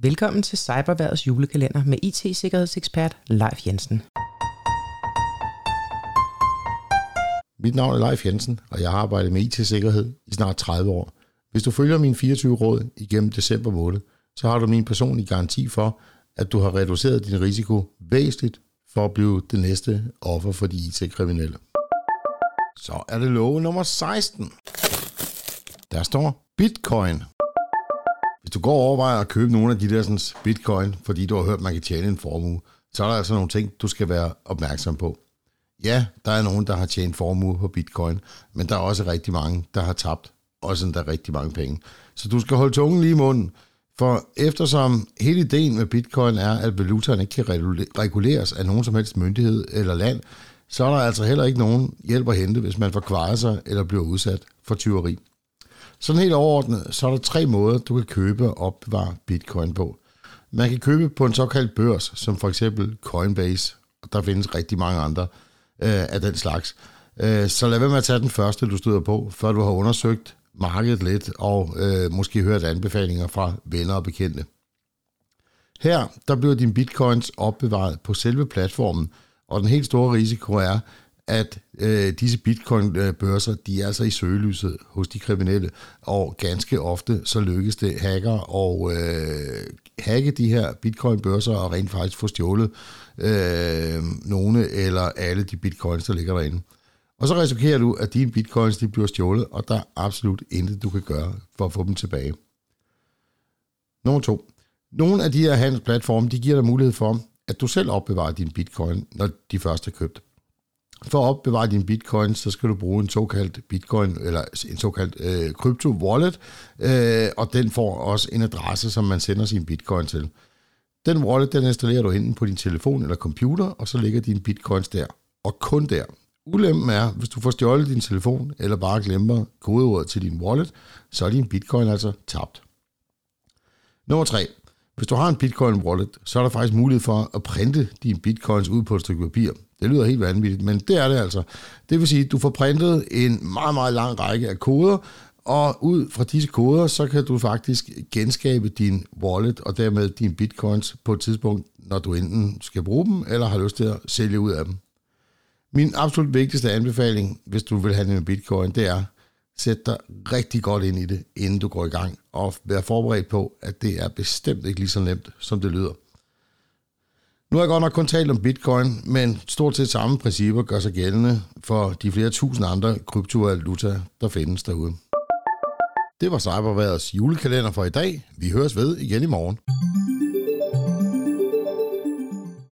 Velkommen til Cyberværdets julekalender med IT-sikkerhedsekspert Leif Jensen. Mit navn er Leif Jensen, og jeg har arbejdet med IT-sikkerhed i snart 30 år. Hvis du følger mine 24 råd igennem december måned, så har du min personlige garanti for, at du har reduceret din risiko væsentligt for at blive det næste offer for de IT-kriminelle. Så er det lov nummer 16. Der står Bitcoin. Hvis du går og overvejer at købe nogle af de der sådan, bitcoin, fordi du har hørt, at man kan tjene en formue, så er der altså nogle ting, du skal være opmærksom på. Ja, der er nogen, der har tjent formue på bitcoin, men der er også rigtig mange, der har tabt også endda rigtig mange penge. Så du skal holde tungen lige i munden, for eftersom hele ideen med bitcoin er, at valutaen ikke kan reguleres af nogen som helst myndighed eller land, så er der altså heller ikke nogen hjælp at hente, hvis man forkvarer sig eller bliver udsat for tyveri. Sådan helt overordnet, så er der tre måder, du kan købe og opbevare bitcoin på. Man kan købe på en såkaldt børs, som for eksempel Coinbase, og der findes rigtig mange andre øh, af den slags. Øh, så lad være med at tage den første, du støder på, før du har undersøgt markedet lidt og øh, måske hørt anbefalinger fra venner og bekendte. Her der bliver din bitcoins opbevaret på selve platformen, og den helt store risiko er, at øh, disse bitcoin-børser, de er altså i søgelyset hos de kriminelle, og ganske ofte så lykkes det hacker og øh, hacke de her bitcoin-børser og rent faktisk få stjålet øh, nogle eller alle de bitcoins, der ligger derinde. Og så risikerer du, at dine bitcoins de bliver stjålet, og der er absolut intet, du kan gøre for at få dem tilbage. Nummer to. Nogle af de her handelsplatforme, de giver dig mulighed for, at du selv opbevarer din bitcoin, når de først er købt. For at opbevare din bitcoins, så skal du bruge en såkaldt bitcoin, eller en såkaldt øh, crypto wallet, øh, og den får også en adresse, som man sender sin bitcoin til. Den wallet, den installerer du enten på din telefon eller computer, og så ligger dine bitcoins der, og kun der. Ulempen er, hvis du får stjålet din telefon, eller bare glemmer kodeordet til din wallet, så er din bitcoin altså tabt. Nummer 3. Hvis du har en bitcoin wallet, så er der faktisk mulighed for at printe dine bitcoins ud på et stykke papir. Det lyder helt vanvittigt, men det er det altså. Det vil sige, at du får printet en meget, meget lang række af koder, og ud fra disse koder, så kan du faktisk genskabe din wallet og dermed dine bitcoins på et tidspunkt, når du enten skal bruge dem, eller har lyst til at sælge ud af dem. Min absolut vigtigste anbefaling, hvis du vil handle med bitcoin, det er, sæt dig rigtig godt ind i det, inden du går i gang, og vær forberedt på, at det er bestemt ikke lige så nemt, som det lyder. Nu har jeg godt nok kun talt om bitcoin, men stort set samme principper gør sig gældende for de flere tusind andre kryptovaluta, der findes derude. Det var Cyberværets julekalender for i dag. Vi høres ved igen i morgen.